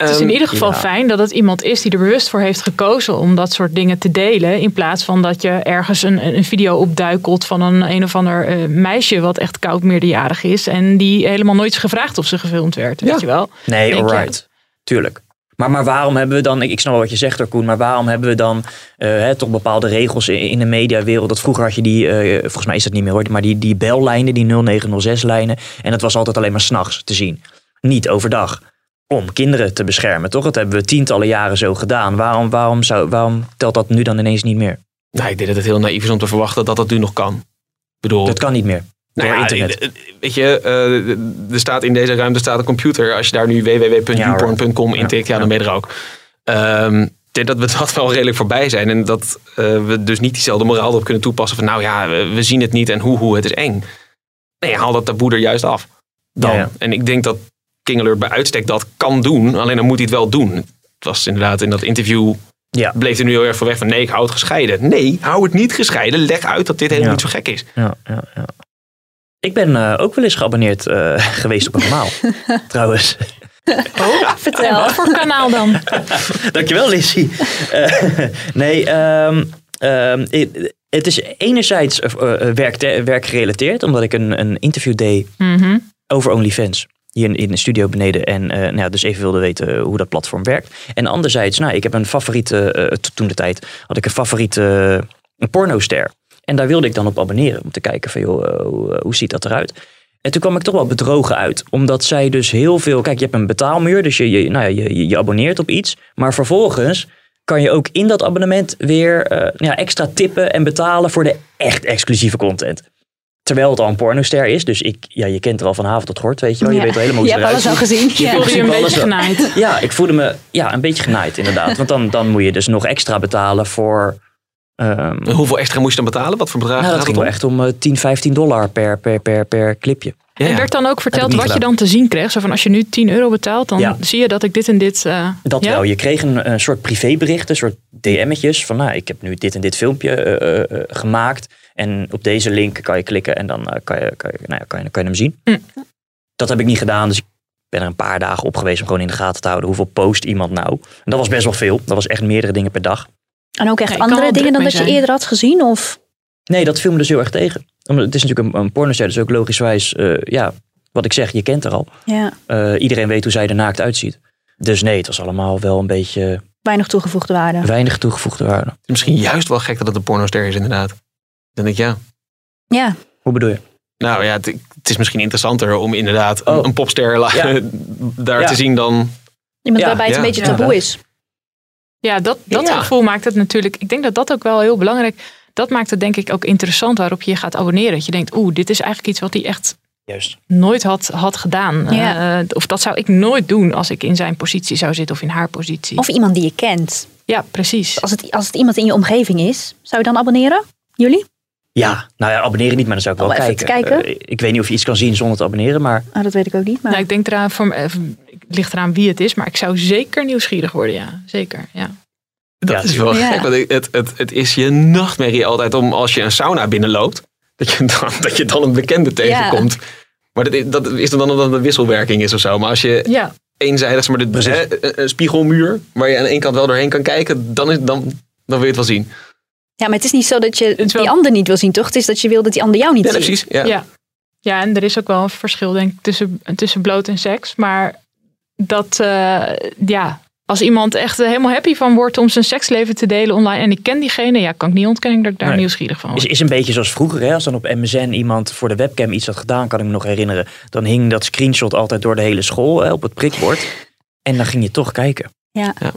Het is in Ehm, ieder geval ja. fijn dat het iemand is die er bewust voor heeft gekozen om dat soort dingen te delen. In plaats van dat je ergens een, een video opduikelt van een een of ander uh, meisje wat echt koud meerderjarig is. En die helemaal nooit is gevraagd of ze gefilmd werd. Weet je wel? Nee, Denk je- alright. Tuurlijk. Maar, maar waarom hebben we dan, ik, ik snap wel wat je zegt Koen, maar waarom hebben we dan eh, hè, toch bepaalde regels in, in de mediawereld? Dat vroeger had je die, eh, volgens mij is dat niet meer hoor, maar die, die bellijnen, die 0906 lijnen. En dat was altijd alleen maar s'nachts te zien. Niet overdag. Om kinderen te beschermen, toch? Dat hebben we tientallen jaren zo gedaan. Waarom, waarom, zou, waarom telt dat nu dan ineens niet meer? Nou, ik denk dat het heel naïef is om te verwachten dat dat nu nog kan. Ik bedoel, Dat kan niet meer. Door Nou ja, internet. eh, Weet je, eh, er staat in deze ruimte staat een computer. Als je daar nu www.youporn.com intikt, ja, dan ben je er ook. Ehm, ik denk dat we dat wel redelijk voorbij zijn. En dat eh, we dus niet diezelfde moraal op kunnen toepassen. Van nou ja, we, we zien het niet en hoe, hoe, het is eng. Nee, haal dat taboe er juist af. Dan. Ja, ja. En ik denk dat King Alert bij uitstek dat kan doen. Alleen dan moet hij het wel doen. Het was inderdaad in dat interview... Ja. Bleef er nu heel erg van weg van nee, ik hou het gescheiden. Nee, hou het niet gescheiden. Leg uit dat dit helemaal Ja. niet zo gek is. Ja, ja, ja. Ik ben eh, ook wel eens geabonneerd eh, geweest op een kanaal. trouwens. Vertel. Wat voor kanaal dan? Dankjewel, Lissy. Eh, nee, ehm, ehm, het- het is enerzijds werk, werkgerelateerd, omdat ik een, een interview deed Mhm. over OnlyFans. Hier in, de studio beneden. En eh, nou ja, dus even wilde weten hoe dat platform werkt. En anderzijds, nou, ik heb een favoriete, eh, to- toen de tijd, had ik een favoriete eh, een pornoster. En daar wilde ik dan op abonneren. Om te kijken van, joh, hoe, hoe ziet dat eruit? En toen kwam ik toch wel bedrogen uit. Omdat zij dus heel veel... Kijk, je hebt een betaalmuur. Dus je, je, nou ja, je, je abonneert op iets. Maar vervolgens kan je ook in dat abonnement weer eh, ja, extra tippen en betalen voor de echt exclusieve content. Terwijl het al een pornoster is. Dus ik, ja, je kent er al van avond tot gort, weet je wel. Je Ja. weet al helemaal hoe Je ze hebt eruit alles al gezien. Je Ja. voelde je een beetje genaaid. Ja, ik voelde me ja, een beetje genaaid inderdaad. Want dan, dan moet je dus nog extra betalen voor... ehm, Hoeveel extra moest je dan betalen? Wat voor bedrag nou, dat gaat ging het wel echt om eh, 10, 15 dollar per, per, per, per clipje. Ja, En werd dan ook verteld wat je dan te zien kreeg? Zo van als je nu 10 euro betaalt, dan Ja. zie je dat ik dit en dit. eh, Dat ja? wel. Je kreeg een, een soort privébericht, een soort DM'tjes van nou, ik heb nu dit en dit filmpje eh, eh, eh, gemaakt. En op deze link kan je klikken en dan eh, kan, je, kan, je, nou ja, kan, je, kan je hem zien. Hm. Dat heb ik niet gedaan, dus ik ben er een paar dagen op geweest om gewoon in de gaten te houden. Hoeveel post iemand nou? En dat was best wel veel. Dat was echt meerdere dingen per dag. En ook echt andere dingen dan dat je eerder had gezien? Of Nee, dat viel me dus heel erg tegen. Omdat het is natuurlijk een, een pornoster, dus ook logischwijs, eh, ja, wat ik zeg, je kent er al. ja, Eh, iedereen weet hoe zij er naakt uitziet. Dus nee, het was allemaal wel een beetje weinig toegevoegde waarde. weinig toegevoegde waarde. Het is misschien juist wel gek dat het een pornoster is, inderdaad. Dan denk ik, ja. Ja, Hoe bedoel je? Nou ja, het, het is misschien interessanter om inderdaad Oh. een, een popster Ja. daar Ja. te zien dan... iemand Ja, waarbij het ja, een beetje taboe is. Ja, dat, dat Ja. gevoel maakt het natuurlijk. Ik denk dat dat ook wel heel belangrijk. Dat maakt het denk ik ook interessant waarop je je gaat abonneren. Dat je denkt, oeh, dit is eigenlijk iets wat hij echt Juist. nooit had, had gedaan. Ja. Eh, of dat zou ik nooit doen als ik in zijn positie zou zitten of in haar positie. Of iemand die je kent. ja, precies. Als het, als het iemand in je omgeving is, zou je dan abonneren? Jullie? Ja, nou ja, abonneren niet, maar dan zou ik wel Oh, even kijken. te kijken? Eh, ik weet niet of je iets kan zien zonder te abonneren, maar Oh, dat weet ik ook niet. Maar Nou, ik denk eraan, voor, eh, het ligt eraan wie het is, maar ik zou zeker nieuwsgierig worden, ja. Zeker, ja. Dat Ja, is wel ja. gek, want het, het, het is je nachtmerrie altijd om als je een sauna binnenloopt, dat je dan, dat je dan een bekende tegenkomt. Maar dat is, dat is dan omdat het een wisselwerking is of zo. Maar als je Ja, eenzijdig, zeg maar, Precies. hè, een- spiegelmuur, waar je aan één kant wel doorheen kan kijken, dan, is, dan, dan wil je het wel zien. ja, maar het is niet zo dat je wel- die ander niet wil zien, toch? Het is dat je wil dat die ander jou niet Ja, ziet. precies. Ja. ja. ja. en er is ook wel een verschil, denk ik, tussen, tussen bloot en seks. Maar dat, eh, ja, als iemand echt helemaal happy van wordt om zijn seksleven te delen online en ik ken diegene, ja, kan ik niet ontkennen dat ik daar Nee. nieuwsgierig van is, word. is een beetje zoals vroeger. Hè? Als dan op MSN iemand voor de webcam iets had gedaan, kan ik me nog herinneren. Dan hing dat screenshot altijd door de hele school hè, op het prikbord. En dan ging je toch kijken. Ja. Ja.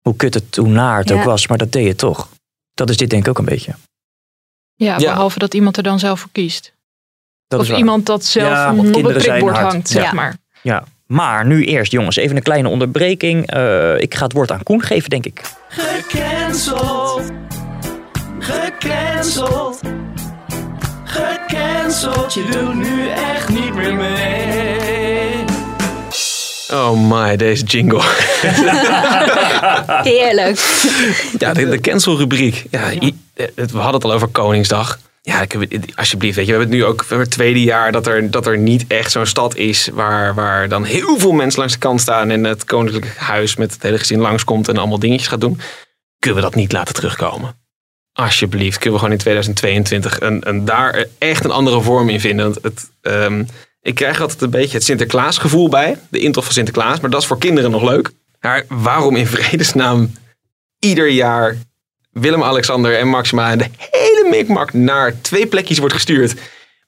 Hoe kut het, hoe naar het Ja. ook was, maar dat deed je toch. Dat is dit denk ik ook een beetje. Ja, Ja. behalve dat iemand er dan zelf voor kiest. Dat of is waar. iemand dat zelf op het prikbord hangt, zeg Ja. maar. Ja. Maar nu eerst, jongens, even een kleine onderbreking. Eh, ik ga het woord aan Koen geven, denk ik. Gecanceld. Gecanceld. Gecanceld. Je doet nu echt niet meer mee. Oh my, deze jingle. Heerlijk. Ja, de, de cancelrubriek. Ja, we hadden het al over Koningsdag. Ja, alsjeblieft, weet je, we hebben het nu ook het tweede jaar dat er, dat er niet echt zo'n stad is waar, waar dan heel veel mensen langs de kant staan en het Koninklijk Huis met het hele gezin langskomt en allemaal dingetjes gaat doen. Kunnen we dat niet laten terugkomen? Alsjeblieft, kunnen we gewoon in 2022 een, een, daar echt een andere vorm in vinden. Het, ehm, ik krijg altijd een beetje het Sinterklaasgevoel bij, de intocht van Sinterklaas, maar dat is voor kinderen nog leuk. Maar waarom in vredesnaam ieder jaar Willem-Alexander en Maxima de mikmak naar twee plekjes wordt gestuurd.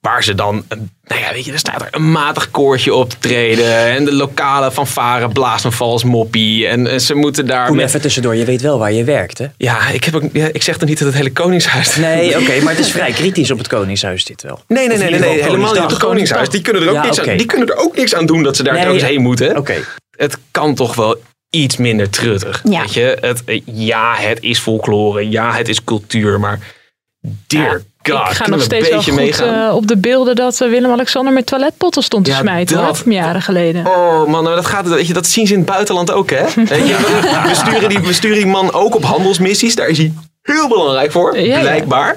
Waar ze dan, nou ja, weet je, er staat er een matig koortje op te treden. En de lokale fanfare blaast een vals moppie. En, en ze moeten daar... Koen, met- even tussendoor. Je weet wel waar je werkt, hè? Ja, ik, heb ook, ja, ik zeg er niet dat het hele Koningshuis... Nee, oké, maar het is vrij kritisch op het Koningshuis dit wel. Nee, nee, nee, nee, helemaal niet op het Koningshuis. Die kunnen, er ook Ja, niks aan, die kunnen er ook niks aan doen dat ze daar Nee, telkens heen moeten. Oké. Het kan toch wel iets minder truttig. Ja. Weet je? Het, eh, ja, het is folklore. Ja, het is cultuur. Maar dear God, ik ga nog steeds wel goed eh, op de beelden dat eh, Willem-Alexander met toiletpotten stond te Ja, smijten. dat. van jaren geleden. Oh man, nou, dat, gaat, weet je, dat zien ze in het buitenland ook, hè? We, sturen die, we sturen die man ook op handelsmissies. Daar is hij heel belangrijk voor, Ja, ja. blijkbaar.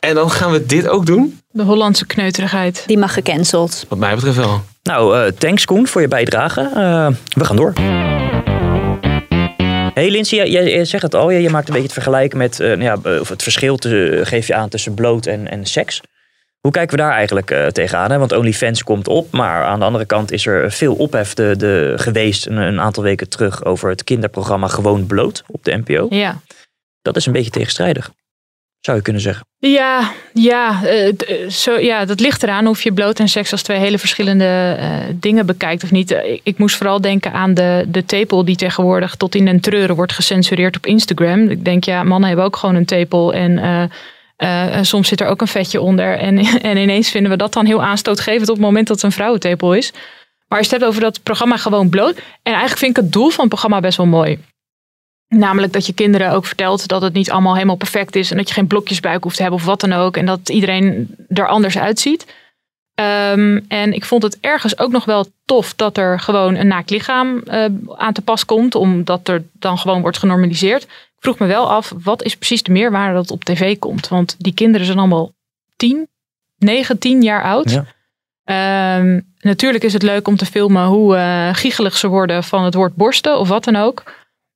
En dan gaan we dit ook doen? De Hollandse kneuterigheid. Die mag gecanceld. Wat mij betreft wel. Nou, eh, thanks Koen voor je bijdrage. Eh, we gaan door. Hey Lindsay, jij, jij zegt het al. Je, je maakt een beetje het vergelijken met eh, nou ja, of het verschil te, geef je aan tussen bloot en, en seks. Hoe kijken we daar eigenlijk eh, tegenaan? Hè? Want OnlyFans komt op, maar aan de andere kant is er veel ophef de, de, geweest een, een aantal weken terug over het kinderprogramma Gewoon Bloot op de NPO. Ja. Dat is een beetje tegenstrijdig, zou je kunnen zeggen. Ja, ja, eh, eh, zo, ja, dat ligt eraan of je bloot en seks als twee hele verschillende eh, dingen bekijkt of niet. Ik, ik moest vooral denken aan de, de tepel die tegenwoordig tot in den treuren wordt gecensureerd op Instagram. Ik denk, ja, mannen hebben ook gewoon een tepel en soms zit er ook een vetje onder. En, en ineens vinden we dat dan heel aanstootgevend op het moment dat het een vrouwentepel is. Maar je het hebt over dat programma gewoon bloot. En eigenlijk vind ik het doel van het programma best wel mooi. Namelijk dat je kinderen ook vertelt dat het niet allemaal helemaal perfect is. En dat je geen blokjesbuik hoeft te hebben of wat dan ook. En dat iedereen er anders uitziet. Um, en ik vond het ergens ook nog wel tof dat er gewoon een naakt lichaam uh, aan te pas komt. Omdat er dan gewoon wordt genormaliseerd. Ik vroeg me wel af, wat is precies de meerwaarde dat op tv komt? Want die kinderen zijn allemaal tien, negen, tien jaar oud. Ja. Um, natuurlijk is het leuk om te filmen hoe uh, giegelig ze worden van het woord borsten of wat dan ook.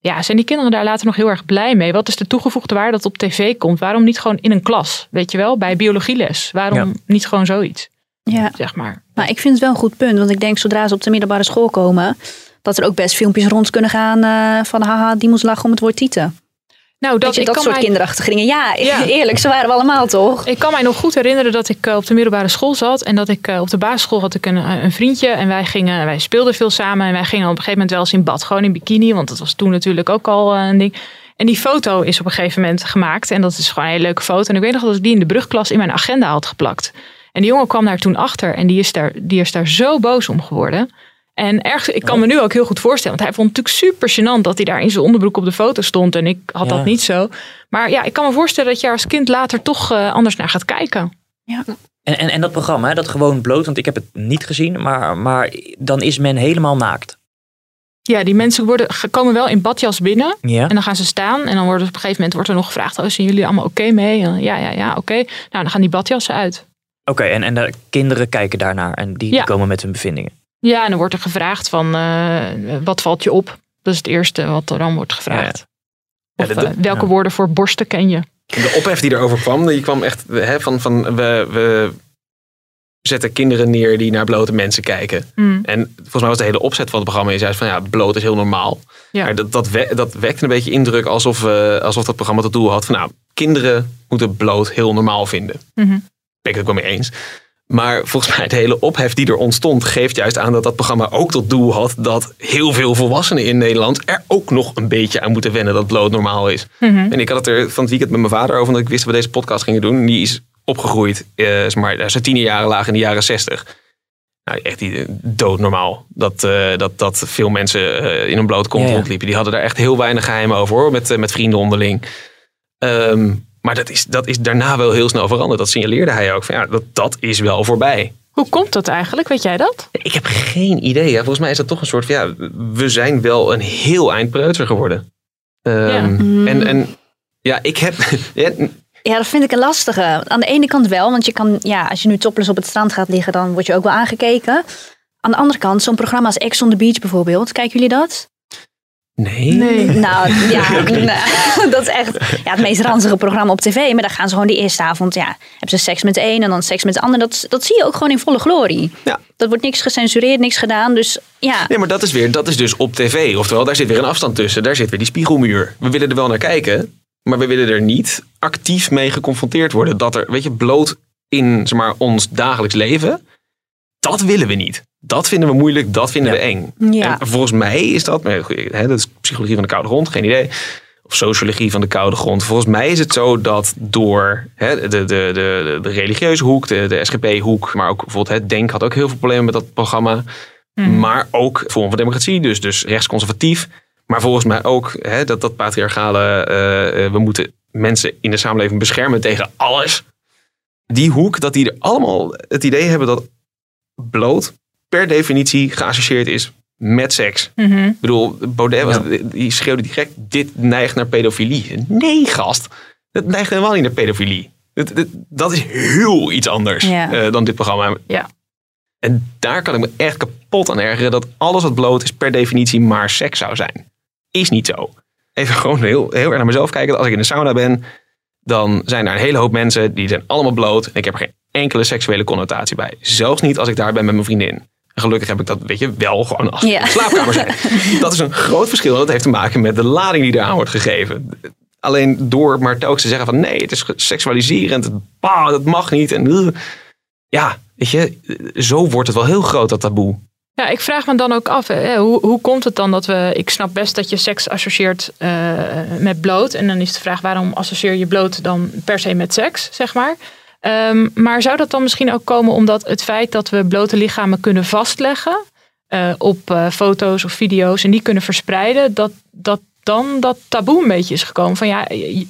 Ja, zijn die kinderen daar later nog heel erg blij mee? Wat is de toegevoegde waarde dat op tv komt? Waarom niet gewoon in een klas? Weet je wel, bij biologieles. Waarom niet gewoon zoiets? Ja. Zeg maar. Maar ik vind het wel een goed punt. Want ik denk zodra ze op de middelbare school komen... dat er ook best filmpjes rond kunnen gaan uh, van... haha, die moest lachen om het woord tieten. Nou, dat, je, dat soort mij... kinderachtige dingen. Ja, eerlijk, ze waren we allemaal toch? Ik kan mij nog goed herinneren dat ik eh, op de middelbare school zat. En dat ik eh, op de basisschool had ik een, een vriendje. En wij, gingen, wij speelden veel samen. En wij gingen op een gegeven moment wel eens in bad. Gewoon in bikini. Want dat was toen natuurlijk ook al een ding. En die foto is op een gegeven moment gemaakt. En dat is gewoon een hele leuke foto. En ik weet nog dat ik die in de brugklas in mijn agenda had geplakt. En die jongen kwam daar toen achter en die is daar, die is daar zo boos om geworden. En ergens, ik kan me nu ook heel goed voorstellen, want hij vond het natuurlijk super gênant dat hij daar in zijn onderbroek op de foto stond. En ik had dat niet zo. Maar ja, ik kan me voorstellen dat je als kind later toch uh, anders naar gaat kijken. Ja. En, en, en dat programma, dat gewoon bloot, want ik heb het niet gezien, maar, maar dan is men helemaal naakt. Ja, die mensen worden, komen wel in badjas binnen. Ja. En dan gaan ze staan. En dan wordt op een gegeven moment wordt er nog gevraagd: oh, zijn jullie allemaal oké mee? Ja, ja, ja, oké. Nou, dan gaan die badjassen uit. Oké, en, en de kinderen kijken daarnaar en die, komen met hun bevindingen. Ja, en dan wordt er gevraagd van uh, wat valt je op? Dat is het eerste wat er dan wordt gevraagd. Ja, Of, uh, welke woorden voor borsten ken je? De ophef die erover kwam, die kwam echt hè, van, van we, we zetten kinderen neer die naar blote mensen kijken. Hmm. En volgens mij was de hele opzet van het programma is juist van ja, bloot is heel normaal. Ja. Maar dat, dat, dat wekte een beetje indruk alsof, uh, alsof dat programma het doel had van nou, kinderen moeten bloot heel normaal vinden. Mm ben ik het ook wel mee eens. Maar volgens mij de hele ophef die er ontstond, geeft juist aan dat dat programma ook tot doel had dat heel veel volwassenen in Nederland er ook nog een beetje aan moeten wennen dat bloot normaal is. Mhm. En ik had het er van het weekend met mijn vader over, omdat ik wist dat we deze podcast gingen doen. Die is opgegroeid, eh, zeg maar, zijn jaren laag in de jaren zestig. Nou, echt die, doodnormaal. Dat, uh, dat, dat veel mensen uh, in een bloot kont ja, ja. rondliepen. Die hadden daar echt heel weinig geheim over hoor, met, uh, met vrienden onderling. Um, maar dat is, dat is daarna wel heel snel veranderd. Dat signaleerde hij ook. Van, ja, dat, dat is wel voorbij. Hoe komt dat eigenlijk? Weet jij dat? Ik heb geen idee. Ja. Volgens mij is dat toch een soort van... Ja, we zijn wel een heel eind preuter geworden. Um, ja. En, en ja, ik heb... Ja, dat vind ik een lastige. Aan de ene kant wel, want je kan, ja, als je nu topless op het strand gaat liggen, dan word je ook wel aangekeken. Aan de andere kant, zo'n programma als Ex on the Beach bijvoorbeeld, kijken jullie dat? Nee. nee. Nou ja, nou, dat is echt ja, het meest ranzige programma op tv. Maar dan gaan ze gewoon die eerste avond, ja, hebben ze seks met de een en dan seks met de ander. Dat, dat zie je ook gewoon in volle glorie. Ja. Dat wordt niks gecensureerd, niks gedaan. Dus ja. Nee, maar dat is, weer, dat is dus op tv. Oftewel, daar zit weer een afstand tussen. Daar zit weer die spiegelmuur. We willen er wel naar kijken, maar we willen er niet actief mee geconfronteerd worden. Dat er, weet je, bloot in zeg maar, ons dagelijks leven, dat willen we niet. Dat vinden we moeilijk, dat vinden we eng. Ja. En volgens mij is dat, hè, dat is psychologie van de koude grond, geen idee. Of sociologie van de koude grond. Volgens mij is het zo dat door hè, de, de, de, de religieuze hoek, de, de SGP-hoek, maar ook bijvoorbeeld het Denk had ook heel veel problemen met dat programma. Hmm. Maar ook vorm van democratie, dus, dus rechtsconservatief. Maar volgens mij ook hè, dat, dat patriarchale, uh, we moeten mensen in de samenleving beschermen tegen alles. Die hoek, dat die er allemaal het idee hebben dat bloot per definitie geassocieerd is met seks. Mm -hmm. Ik bedoel, Baudet was, die schreeuwde direct, dit neigt naar pedofilie. Nee, gast. Dat neigt helemaal niet naar pedofilie. Dat, dat, dat is heel iets anders ja. uh, dan dit programma. Ja. En daar kan ik me echt kapot aan ergeren dat alles wat bloot is per definitie maar seks zou zijn. Is niet zo. Even gewoon heel, heel erg naar mezelf kijken. Als ik in de sauna ben, dan zijn er een hele hoop mensen die zijn allemaal bloot. En ik heb er geen enkele seksuele connotatie bij. Zelfs niet als ik daar ben met mijn vriendin. En gelukkig heb ik dat, weet je, wel gewoon als ja. slaapkamer zijn. dat is een groot verschil. Dat heeft te maken met de lading die eraan wordt gegeven. Alleen door maar telkens te zeggen van nee, het is seksualiserend. Bah, dat mag niet. En uh, ja, weet je, zo wordt het wel heel groot, dat taboe. Ja, ik vraag me dan ook af, hè, hoe, hoe komt het dan dat we... Ik snap best dat je seks associeert uh, met bloot. En dan is de vraag, waarom associeer je bloot dan per se met seks, zeg maar? Um, maar zou dat dan misschien ook komen omdat het feit dat we blote lichamen kunnen vastleggen... Uh, op uh, foto's of video's en die kunnen verspreiden... dat, dat dan dat taboe een beetje is gekomen. Van ja,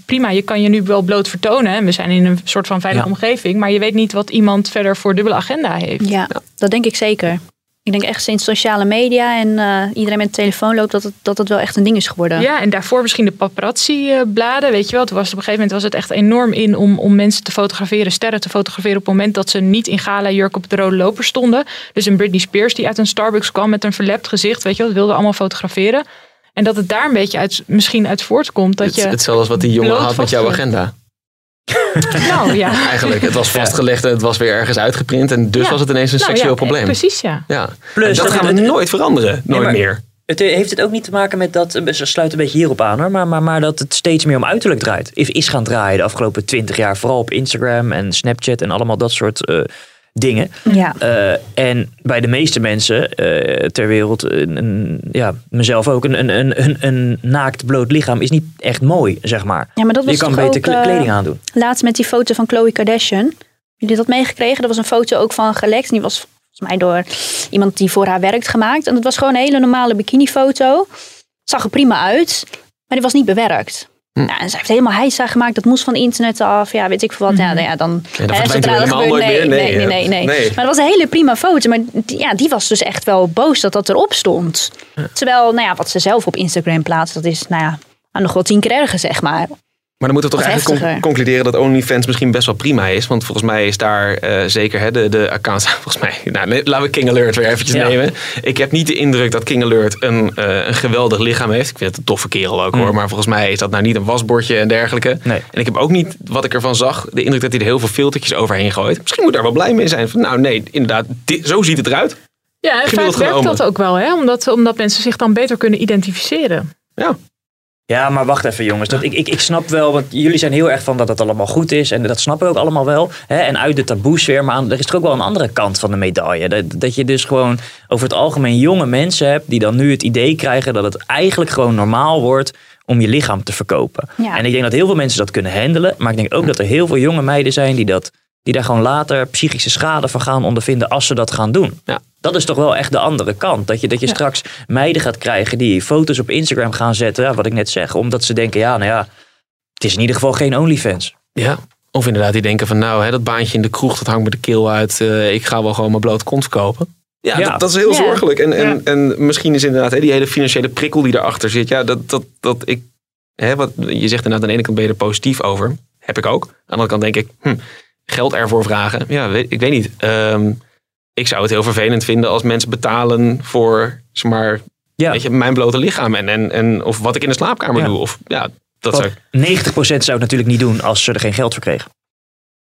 prima, je kan je nu wel bloot vertonen. En we zijn in een soort van veilige ja. omgeving. Maar je weet niet wat iemand verder voor dubbele agenda heeft. Ja, dat denk ik zeker. Ik denk echt sinds sociale media en uh, iedereen met de telefoon loopt, dat het, dat het wel echt een ding is geworden. Ja, en daarvoor misschien de paparazzi-bladen, weet je wel. Toen was het op een gegeven moment was het echt enorm in om, om mensen te fotograferen, sterren te fotograferen op het moment dat ze niet in gala jurk op de rode loper stonden. Dus een Britney Spears die uit een Starbucks kwam met een verlept gezicht, weet je wel, dat wilde allemaal fotograferen. En dat het daar een beetje uit, misschien uit voortkomt. Dat het, je hetzelfde als wat die jongen had met jouw agenda. nou ja. Eigenlijk, het was vastgelegd en het was weer ergens uitgeprint. En dus ja. was het ineens een nou, seksueel ja, probleem. Precies, ja. ja. Plus, en dat, dat gaan we het- nooit veranderen. Nooit meer. Het heeft het ook niet te maken met dat, ze sluit een beetje hierop aan hoor, maar, maar, maar dat het steeds meer om uiterlijk draait. Is, is gaan draaien de afgelopen twintig jaar, vooral op Instagram en Snapchat en allemaal dat soort eh, dingen. Ja. Eh, en bij de meeste mensen eh, ter wereld, een, een- ja, mezelf ook, een, een, een, een, een naakt bloot lichaam is niet echt mooi, zeg maar. Ja, maar dat was Je kan beter ook, eh, kleding aandoen. Laatst met die foto van Khloe Kardashian. Jullie dat meegekregen? Er was een foto ook van gelekt. En die was volgens mij door iemand die voor haar werkt gemaakt. En het was gewoon een hele normale bikinifoto. Zag er prima uit. Maar die was niet bewerkt. Hm. Ja, en ze heeft helemaal heisa gemaakt. Dat moest van internet af. Ja, weet ik veel wat. Ja, nou ja, dan, Ja, dat hè, zodra gebeurt- nooit nee, meer. Nee, Nee, nee, nee, nee. nee. Maar dat was een hele prima foto. Maar die, ja, die was dus echt wel boos dat dat erop stond. Terwijl, nou ja, wat ze zelf op Instagram plaatst, dat is, nou ja, nog wel tien keer erger, zeg maar. Maar dan moeten we toch eigenlijk heftiger. concluderen dat OnlyFans misschien best wel prima is. Want volgens mij is daar eh, zeker hè, de, de accounts. Volgens mij, nou, laten we King Alert weer eventjes Ja. nemen. Ik heb niet de indruk dat King Alert een, eh, een geweldig lichaam heeft. Ik vind het een toffe kerel ook hoor. Maar volgens mij is dat nou niet een wasbordje en dergelijke. Nee. En ik heb ook niet, wat ik ervan zag, de indruk dat hij er heel veel filtertjes overheen gooit. Misschien moet daar wel blij mee zijn. Van, nou nee, inderdaad, dit- zo ziet het eruit. Ja, en vaak werkt dat ook wel, hè? Omdat, omdat mensen zich dan beter kunnen identificeren. Ja. Ja, maar wacht even jongens. Dat, ik, ik, ik snap wel, want jullie zijn heel erg van dat het allemaal goed is. En dat snappen we ook allemaal wel. Hè? En uit de taboesfeer. Maar aan, er is toch ook wel een andere kant van de medaille. Dat, dat je dus gewoon over het algemeen jonge mensen hebt... die dan nu het idee krijgen dat het eigenlijk gewoon normaal wordt... om je lichaam te verkopen. Ja. En ik denk dat heel veel mensen dat kunnen handelen. Maar ik denk ook dat er heel veel jonge meiden zijn... die, dat, die daar gewoon later psychische schade van gaan ondervinden... als ze dat gaan doen. Ja. Dat is toch wel echt de andere kant. Dat je, dat je Ja. straks meiden gaat krijgen die foto's op Instagram gaan zetten. Ja, wat ik net zeg. Omdat ze denken, ja, nou ja, het is in ieder geval geen OnlyFans. Ja. Of inderdaad, die denken van nou, hè, dat baantje in de kroeg, dat hangt me de keel uit. eh, ik ga wel gewoon mijn blote kont verkopen. Ja, Ja. Dat, dat is heel Ja. zorgelijk. En, en, Ja. en misschien is inderdaad hè, die hele financiële prikkel die erachter zit. Ja, dat, dat, dat ik, hè, wat, je zegt inderdaad aan de ene kant ben je er positief over. Heb ik ook. Aan de andere kant denk ik, hm, geld ervoor vragen. Ja, weet, ik weet niet. Ehm, ik zou het heel vervelend vinden als mensen betalen voor, zeg maar, Ja. weet je, mijn blote lichaam. En, en, en, of wat ik in de slaapkamer Ja. doe. Of, ja, dat zou ik 90% zou het natuurlijk niet doen als ze er geen geld voor kregen.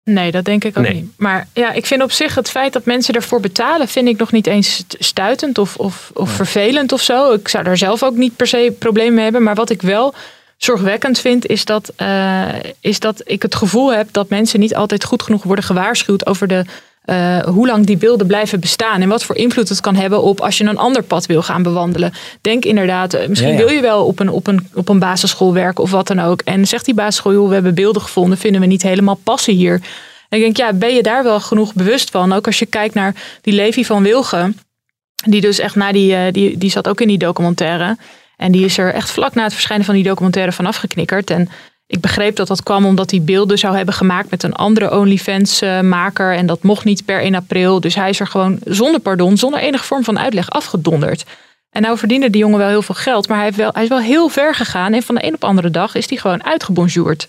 Nee, dat denk ik ook Nee. niet. Maar ja, ik vind op zich het feit dat mensen ervoor betalen, vind ik nog niet eens st- stuitend of, of, of vervelend of zo. Ik zou daar zelf ook niet per se problemen mee hebben. Maar wat ik wel zorgwekkend vind, is dat, eh, is dat ik het gevoel heb dat mensen niet altijd goed genoeg worden gewaarschuwd over de. Eh, hoe lang die beelden blijven bestaan en wat voor invloed het kan hebben op als je een ander pad wil gaan bewandelen. Denk inderdaad, eh, misschien Ja, ja. wil je wel op een, op, een, op een basisschool werken of wat dan ook. En zegt die basisschool, joh, we hebben beelden gevonden, vinden we niet helemaal passen hier. En ik denk, ja, ben je daar wel genoeg bewust van? Ook als je kijkt naar die Levi van Wilgen, die dus echt na die, eh, die, die zat ook in die documentaire. En die is er echt vlak na het verschijnen van die documentaire van afgeknikkerd. En ik begreep dat dat kwam omdat hij beelden zou hebben gemaakt met een andere OnlyFans-maker. En dat mocht niet per 1 april. Dus hij is er gewoon zonder pardon, zonder enige vorm van uitleg afgedonderd. En nou verdiende die jongen wel heel veel geld, maar hij, heeft wel, hij is wel heel ver gegaan. En van de een op andere dag is hij gewoon uitgebonjourd.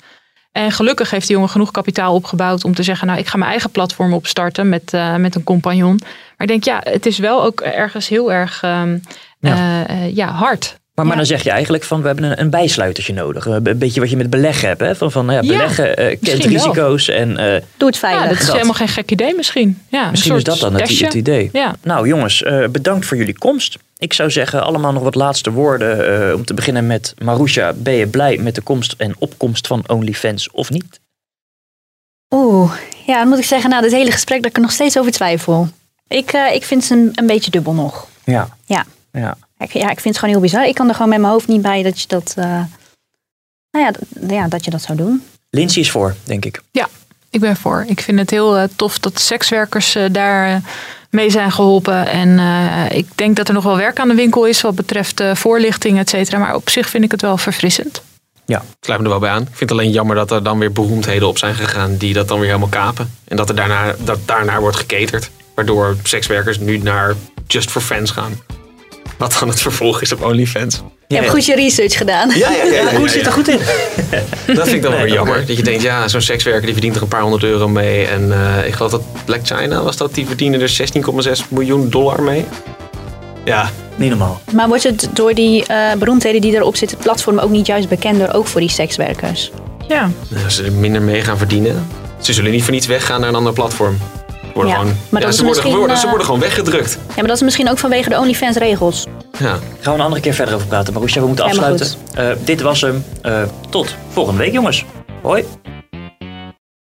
En gelukkig heeft die jongen genoeg kapitaal opgebouwd om te zeggen: Nou, ik ga mijn eigen platform opstarten met, eh, met een compagnon. Maar ik denk, ja, het is wel ook ergens heel erg ehm, Ja. eh, eh, ja, hard. Maar, maar Ja. dan zeg je eigenlijk van we hebben een, een bijsluitertje nodig. Een be- beetje wat je met beleggen hebt. Hè? Van, van nou ja, Ja, beleggen eh, kent wel. risico's. En eh, Doe het veilig. Ja, dat is dat. helemaal geen gek idee misschien. Ja, een misschien is soort dat dan het, idee. Ja. Nou jongens, eh, bedankt voor jullie komst. Ik zou zeggen allemaal nog wat laatste woorden. eh, om te beginnen met Marusha. Ben je blij met de komst en opkomst van OnlyFans of niet? Oeh, ja, dan moet ik zeggen, na dit hele gesprek dat ik er nog steeds over twijfel. Ik, eh, ik vind ze een, een beetje dubbel nog. Ja. Ja. Ja. Ik, ja, ik vind het gewoon heel bizar. Ik kan er gewoon met mijn hoofd niet bij dat je dat, uh, nou ja, ja, dat je dat zou doen. Lindsay is voor, denk ik. Ja, ik ben voor. Ik vind het heel uh, tof dat sekswerkers uh, daar mee zijn geholpen. En ik denk dat er nog wel werk aan de winkel is wat betreft voorlichting, et cetera. Maar op zich vind ik het wel verfrissend. Ja. Ik sluit me er wel bij aan. Ik vind het alleen jammer dat er dan weer beroemdheden op zijn gegaan die dat dan weer helemaal kapen. En dat er daarna, dat daarnaar wordt geketerd. Waardoor sekswerkers nu naar Just for Fans gaan. Wat dan het vervolg is op OnlyFans. Je hebt goed je research gedaan. Ja, ja, ja. Hoe zit er goed in? Dat vind ik dan wel weer jammer. Dat je denkt, ja, zo'n sekswerker die verdient er een paar honderd euro mee. En uh, ik geloof dat Black China was dat, die verdiende er 16,6 miljoen dollar mee. Ja. Niet normaal. Maar wordt het door die uh, beroemdheden die erop zitten, het platform ook niet juist bekender, ook voor die sekswerkers? Ja. Als ze er minder mee gaan verdienen. Ze zullen niet voor niets weggaan naar een ander platform. Worden ja, gewoon, maar ja, dat ze, worden, worden, ze worden gewoon weggedrukt. Ja, maar dat is misschien ook vanwege de OnlyFans regels. Ja. Gaan we een andere keer verder over praten. Marusha, we moeten afsluiten. Uh, dit was hem. Uh, tot volgende week, jongens. Hoi.